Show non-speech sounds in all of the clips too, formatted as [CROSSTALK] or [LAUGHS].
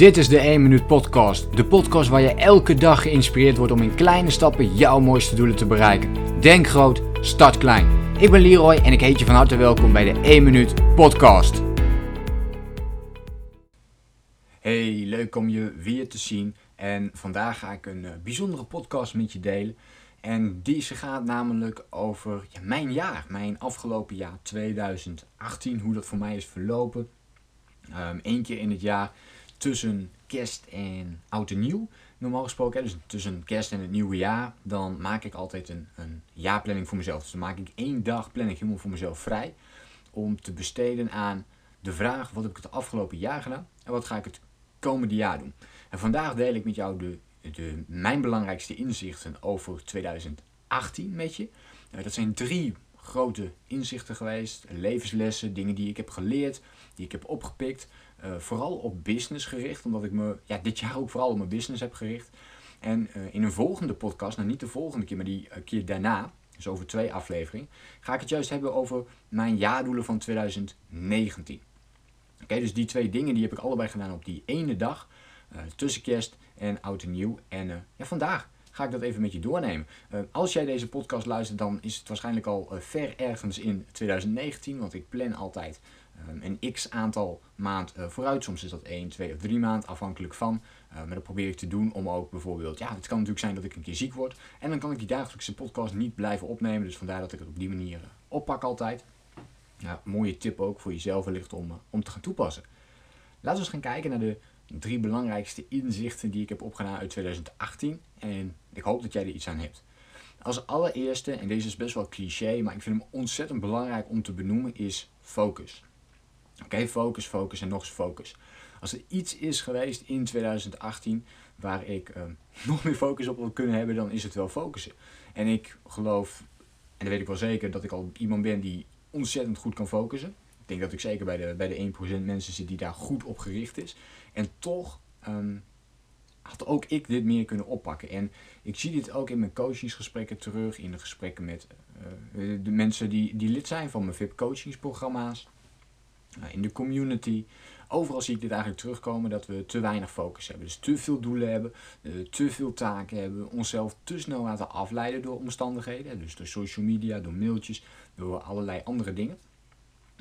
Dit is de 1 Minuut Podcast. De podcast waar je elke dag geïnspireerd wordt om in kleine stappen jouw mooiste doelen te bereiken. Denk groot, start klein. Ik ben Leroy en ik heet je van harte welkom bij de 1 Minuut Podcast. Hey, leuk om je weer te zien. En vandaag ga ik een uh, bijzondere podcast met je delen. En deze gaat namelijk over mijn jaar, mijn afgelopen jaar 2018, hoe dat voor mij is verlopen. Um, Eén keer in het jaar tussen kerst en oud en nieuw. Normaal gesproken, dus tussen kerst en het nieuwe jaar, dan maak ik altijd een, een jaarplanning voor mezelf. Dus dan maak ik één dag planning helemaal voor mezelf vrij. Om te besteden aan de vraag, wat heb ik het afgelopen jaar gedaan en wat ga ik het komende jaar doen. En vandaag deel ik met jou de, de, mijn belangrijkste inzichten over 2018 met je. Uh, dat zijn drie grote inzichten geweest, levenslessen, dingen die ik heb geleerd, die ik heb opgepikt. Uh, vooral op business gericht, omdat ik me ja, dit jaar ook vooral op mijn business heb gericht. En uh, in een volgende podcast, nou niet de volgende keer, maar die uh, keer daarna, dus over twee afleveringen, ga ik het juist hebben over mijn jaardoelen van 2019. Oké, dus die twee dingen die heb ik allebei gedaan op die ene dag, tussen kerst en oud en nieuw. En ja, vandaag ga ik dat even met je doornemen. Uh, als jij deze podcast luistert, dan is het waarschijnlijk al uh, ver ergens in 2019, want ik plan altijd een x aantal maand uh, vooruit. Soms is dat 1, 2 of 3 maand, afhankelijk van. maar dat probeer ik te doen om ook bijvoorbeeld, ja, het kan natuurlijk zijn dat ik een keer ziek word. En dan kan ik die dagelijkse podcast niet blijven opnemen. Dus vandaar dat ik het op die manier oppak altijd. Ja, mooie tip ook voor jezelf wellicht om, om te gaan toepassen. Laten we eens gaan kijken naar de drie belangrijkste inzichten die ik heb opgedaan uit 2018. En ik hoop dat jij er iets aan hebt. Als allereerste, en deze is best wel cliché, maar ik vind hem ontzettend belangrijk om te benoemen, is focus. Oké, focus, focus en nog eens focus. Als er iets is geweest in 2018 waar ik uh, [LAUGHS] nog meer focus op wil kunnen hebben, dan is het wel focussen. En ik geloof, en dat weet ik wel zeker, dat ik al iemand ben die ontzettend goed kan focussen. Ik denk dat ik zeker bij de, bij de 1% mensen zit die daar goed op gericht is. En toch um, had ook ik dit meer kunnen oppakken. En ik zie dit ook in mijn coachingsgesprekken terug, in de gesprekken met uh, de mensen die, die lid zijn van mijn VIP coachingsprogramma's, in de community. Overal zie ik dit eigenlijk terugkomen dat we te weinig focus hebben. Dus te veel doelen hebben, uh, te veel taken hebben, onszelf te snel laten afleiden door omstandigheden. Dus door social media, door mailtjes, door allerlei andere dingen.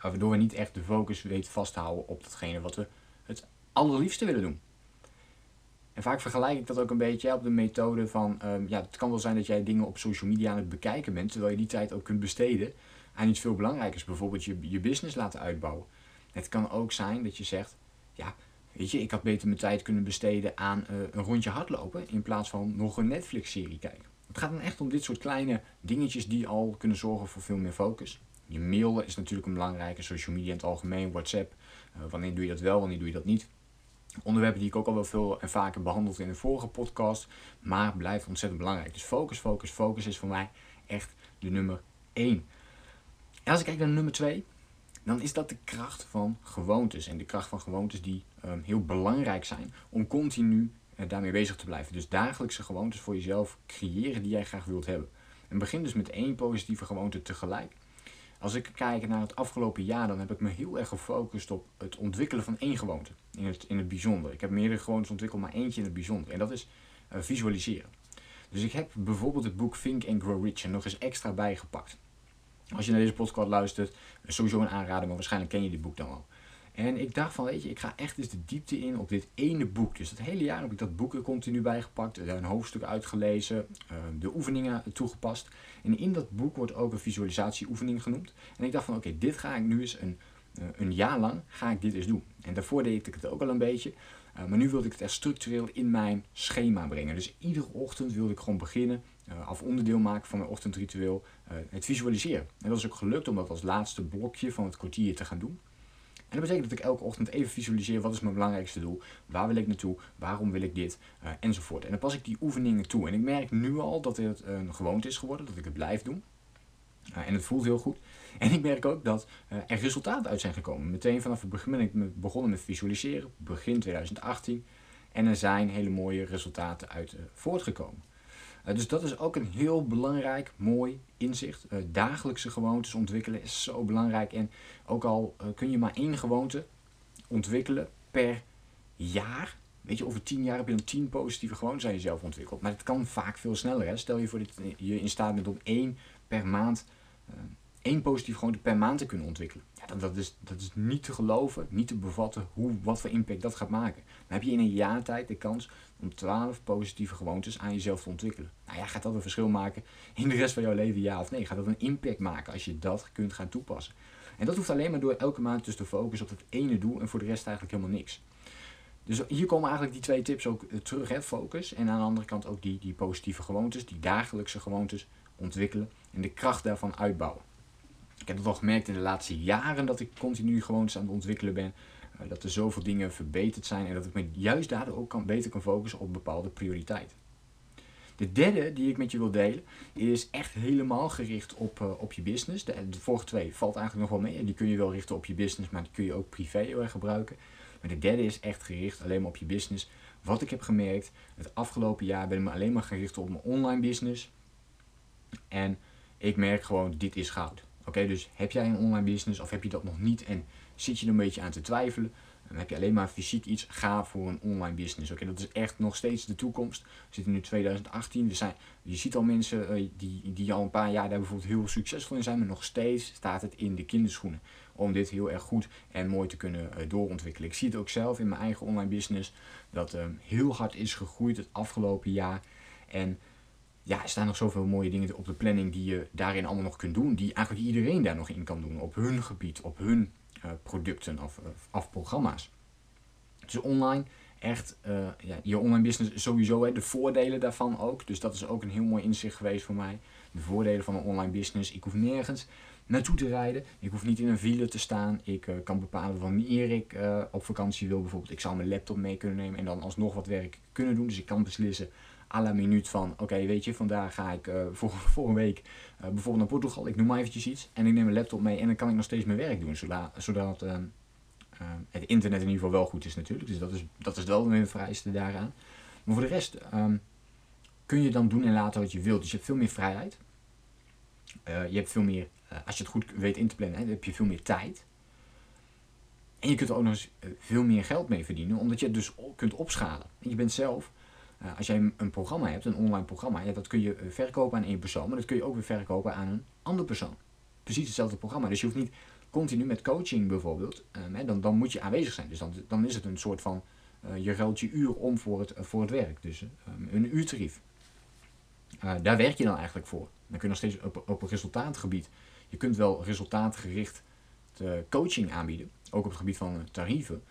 Waardoor we niet echt de focus weten vasthouden op datgene wat we het allerliefste willen doen. En vaak vergelijk ik dat ook een beetje op de methode van, um, ja, het kan wel zijn dat jij dingen op social media aan het bekijken bent, terwijl je die tijd ook kunt besteden aan iets veel belangrijkers, bijvoorbeeld je, je business laten uitbouwen. Het kan ook zijn dat je zegt, ja, weet je, ik had beter mijn tijd kunnen besteden aan uh, een rondje hardlopen in plaats van nog een Netflix-serie kijken. Het gaat dan echt om dit soort kleine dingetjes die al kunnen zorgen voor veel meer focus. Je mail is natuurlijk een belangrijke, social media in het algemeen, WhatsApp. Uh, wanneer doe je dat wel, wanneer doe je dat niet? Onderwerpen die ik ook al wel veel en vaker behandeld in de vorige podcast, maar blijft ontzettend belangrijk. Dus focus, focus, focus is voor mij echt de nummer 1. En als ik kijk naar nummer 2, dan is dat de kracht van gewoontes. En de kracht van gewoontes die um, heel belangrijk zijn om continu uh, daarmee bezig te blijven. Dus dagelijkse gewoontes voor jezelf creëren die jij graag wilt hebben. En begin dus met één positieve gewoonte tegelijk. Als ik kijk naar het afgelopen jaar, dan heb ik me heel erg gefocust op het ontwikkelen van één gewoonte. In het, in het bijzonder. Ik heb meerdere gewoontes ontwikkeld, maar eentje in het bijzonder. En dat is uh, visualiseren. Dus ik heb bijvoorbeeld het boek Think and Grow Rich er nog eens extra bijgepakt. Als je naar deze podcast luistert, sowieso een aanrader, maar waarschijnlijk ken je dit boek dan al. En ik dacht van, weet je, ik ga echt eens de diepte in op dit ene boek. Dus het hele jaar heb ik dat boek er continu bijgepakt, een hoofdstuk uitgelezen, de oefeningen toegepast. En in dat boek wordt ook een visualisatieoefening genoemd. En ik dacht van, oké, dit ga ik nu eens een, een jaar lang, ga ik dit eens doen. En daarvoor deed ik het ook al een beetje. maar nu wilde ik het echt structureel in mijn schema brengen. Dus iedere ochtend wilde ik gewoon beginnen, of onderdeel maken van mijn ochtendritueel, het visualiseren. En dat is ook gelukt om dat als laatste blokje van het kwartier te gaan doen. En dat betekent dat ik elke ochtend even visualiseer wat is mijn belangrijkste doel, waar wil ik naartoe, waarom wil ik dit, uh, enzovoort. En dan pas ik die oefeningen toe. En ik merk nu al dat het een gewoonte is geworden, dat ik het blijf doen. Uh, en het voelt heel goed. [LAUGHS] En ik merk ook dat er resultaten uit zijn gekomen. Meteen vanaf het begin ben ik begonnen met visualiseren, begin 2018. En er zijn hele mooie resultaten uit voortgekomen. Uh, dus dat is ook een heel belangrijk, mooi inzicht. Uh, dagelijkse gewoontes ontwikkelen is zo belangrijk. En ook al uh, kun je maar één gewoonte ontwikkelen per jaar, weet je, over tien jaar heb je dan tien positieve gewoontes aan jezelf ontwikkeld. Maar het kan vaak veel sneller. Hè? Stel je voor dat je in staat bent om één per maand, één positieve gewoonte per maand te kunnen ontwikkelen. Ja, dat, is, dat is niet te geloven, niet te bevatten hoe, wat voor impact dat gaat maken. Dan heb je in een jaar tijd de kans om 12 positieve gewoontes aan jezelf te ontwikkelen. Nou ja, gaat dat een verschil maken in de rest van jouw leven, ja of nee? Gaat dat een impact maken als je dat kunt gaan toepassen? En dat hoeft alleen maar door elke maand dus te focussen op het ene doel en voor de rest eigenlijk helemaal niks. Dus hier komen eigenlijk die twee tips ook eh, terug, hè, focus. En aan de andere kant ook die, die positieve gewoontes, die dagelijkse gewoontes ontwikkelen en de kracht daarvan uitbouwen. Ik heb het al gemerkt in de laatste jaren dat ik continu gewoontes aan het ontwikkelen ben. Eh, dat er zoveel dingen verbeterd zijn en dat ik me juist daardoor ook kan, beter kan focussen op bepaalde prioriteiten. De derde die ik met je wil delen is echt helemaal gericht op, uh, op je business. De, vorige twee valt eigenlijk nog wel mee. Die kun je wel richten op je business, maar die kun je ook privé gebruiken. Maar de derde is echt gericht alleen maar op je business. Wat ik heb gemerkt, het afgelopen jaar ben ik me alleen maar gericht op mijn online business. En ik merk gewoon, dit is goud. Oké, dus heb jij een online business of heb je dat nog niet en zit je er een beetje aan te twijfelen? Dan heb je alleen maar fysiek iets, ga voor een online business. Oké, dat is echt nog steeds de toekomst. We zitten nu 2018. Er zijn, je ziet al mensen uh, die, die al een paar jaar daar bijvoorbeeld heel succesvol in zijn, maar nog steeds staat het in de kinderschoenen. Om dit heel erg goed en mooi te kunnen uh, doorontwikkelen. Ik zie het ook zelf in mijn eigen online business, dat uh, heel hard is gegroeid het afgelopen jaar. En ja, er staan nog zoveel mooie dingen op de planning die je daarin allemaal nog kunt doen. Die eigenlijk iedereen daar nog in kan doen. Op hun gebied, op hun uh, producten of, of programma's. Dus online, echt, uh, ja, je online business sowieso, hè, de voordelen daarvan ook. Dus dat is ook een heel mooi inzicht geweest voor mij. De voordelen van een online business. Ik hoef nergens naartoe te rijden. Ik hoef niet in een file te staan. Ik uh, kan bepalen wanneer ik op vakantie wil. Bijvoorbeeld, ik zou mijn laptop mee kunnen nemen en dan alsnog wat werk kunnen doen. Dus ik kan beslissen à la minuut van, oké, weet je, vandaag ga ik [LAUGHS] uh, voor, voor een week uh, bijvoorbeeld naar Portugal, ik noem maar eventjes iets, en ik neem mijn laptop mee en dan kan ik nog steeds mijn werk doen, zodat, zodat uh, het internet in ieder geval wel goed is natuurlijk. Dus dat is, dat is wel een vereiste daaraan. Maar voor de rest um, kun je dan doen en laten wat je wilt. Dus je hebt veel meer vrijheid. je hebt veel meer, als je het goed weet in te plannen, hè, dan heb je veel meer tijd. En je kunt er ook nog eens veel meer geld mee verdienen, omdat je het dus kunt opschalen. En je bent zelf uh, als jij een programma hebt, een online programma, dat kun je eh, verkopen aan één persoon, maar dat kun je ook weer verkopen aan een andere persoon. Precies hetzelfde programma. Dus je hoeft niet continu met coaching bijvoorbeeld, um, hè, dan, dan moet je aanwezig zijn. Dus dan, dan is het een soort van, uh, je ruilt je uur om voor het, voor het werk. Dus um, een uurtarief. daar werk je dan eigenlijk voor. Dan kun je nog steeds op, op een resultaatgebied, je kunt wel resultaatgericht coaching aanbieden, ook op het gebied van tarieven.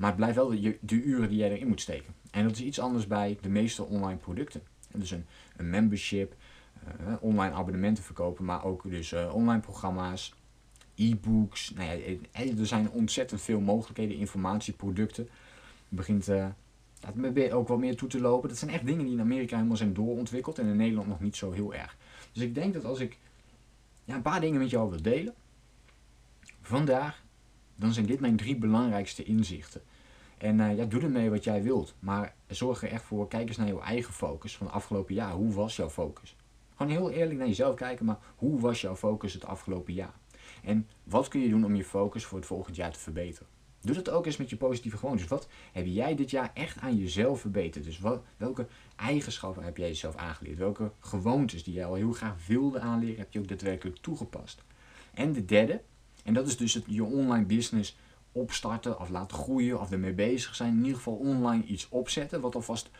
Maar het blijft wel de, de uren die jij erin moet steken. En dat is iets anders bij de meeste online producten. dus een, een membership, uh, online abonnementen verkopen, maar ook dus uh, online programma's, e-books. Nou ja, er zijn ontzettend veel mogelijkheden, informatieproducten. Het begint uh, ook wat meer toe te lopen. Dat zijn echt dingen die in Amerika helemaal zijn doorontwikkeld en in Nederland nog niet zo heel erg. Dus ik denk dat als ik ja, een paar dingen met jou wil delen, vandaag, dan zijn dit mijn drie belangrijkste inzichten. En uh, ja, doe ermee wat jij wilt. Maar zorg er echt voor, kijk eens naar jouw eigen focus van het afgelopen jaar. Hoe was jouw focus? Gewoon heel eerlijk naar jezelf kijken, maar hoe was jouw focus het afgelopen jaar? En wat kun je doen om je focus voor het volgend jaar te verbeteren? Doe dat ook eens met je positieve gewoontes. Wat heb jij dit jaar echt aan jezelf verbeterd? Dus welke eigenschappen heb jij jezelf aangeleerd? Welke gewoontes die jij al heel graag wilde aanleren, heb je ook daadwerkelijk toegepast? En de derde, en dat is dus je online business opstarten of laten groeien of ermee bezig zijn. In ieder geval online iets opzetten wat alvast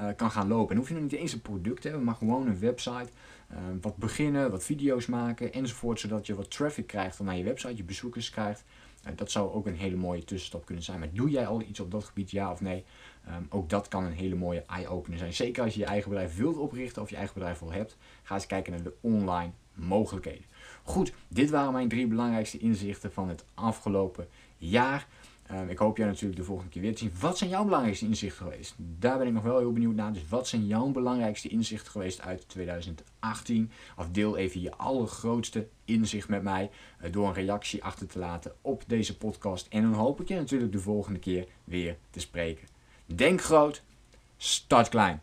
uh, kan gaan lopen. En hoef je nog niet eens een product te hebben, maar gewoon een website. Uh, wat beginnen, wat video's maken enzovoort. Zodat je wat traffic krijgt naar je website, je bezoekers krijgt. Uh, dat zou ook een hele mooie tussenstap kunnen zijn. Maar doe jij al iets op dat gebied, ja of nee? Um, ook dat kan een hele mooie eye-opener zijn. Zeker als je je eigen bedrijf wilt oprichten of je eigen bedrijf al hebt. Ga eens kijken naar de online mogelijkheden. Goed, dit waren mijn drie belangrijkste inzichten van het afgelopen jaar. Uh, ik hoop jij natuurlijk de volgende keer weer te zien. Wat zijn jouw belangrijkste inzichten geweest? Daar ben ik nog wel heel benieuwd naar. Dus wat zijn jouw belangrijkste inzichten geweest uit 2018? Of deel even je allergrootste inzicht met mij uh, door een reactie achter te laten op deze podcast. En dan hoop ik je natuurlijk de volgende keer weer te spreken. Denk groot, start klein.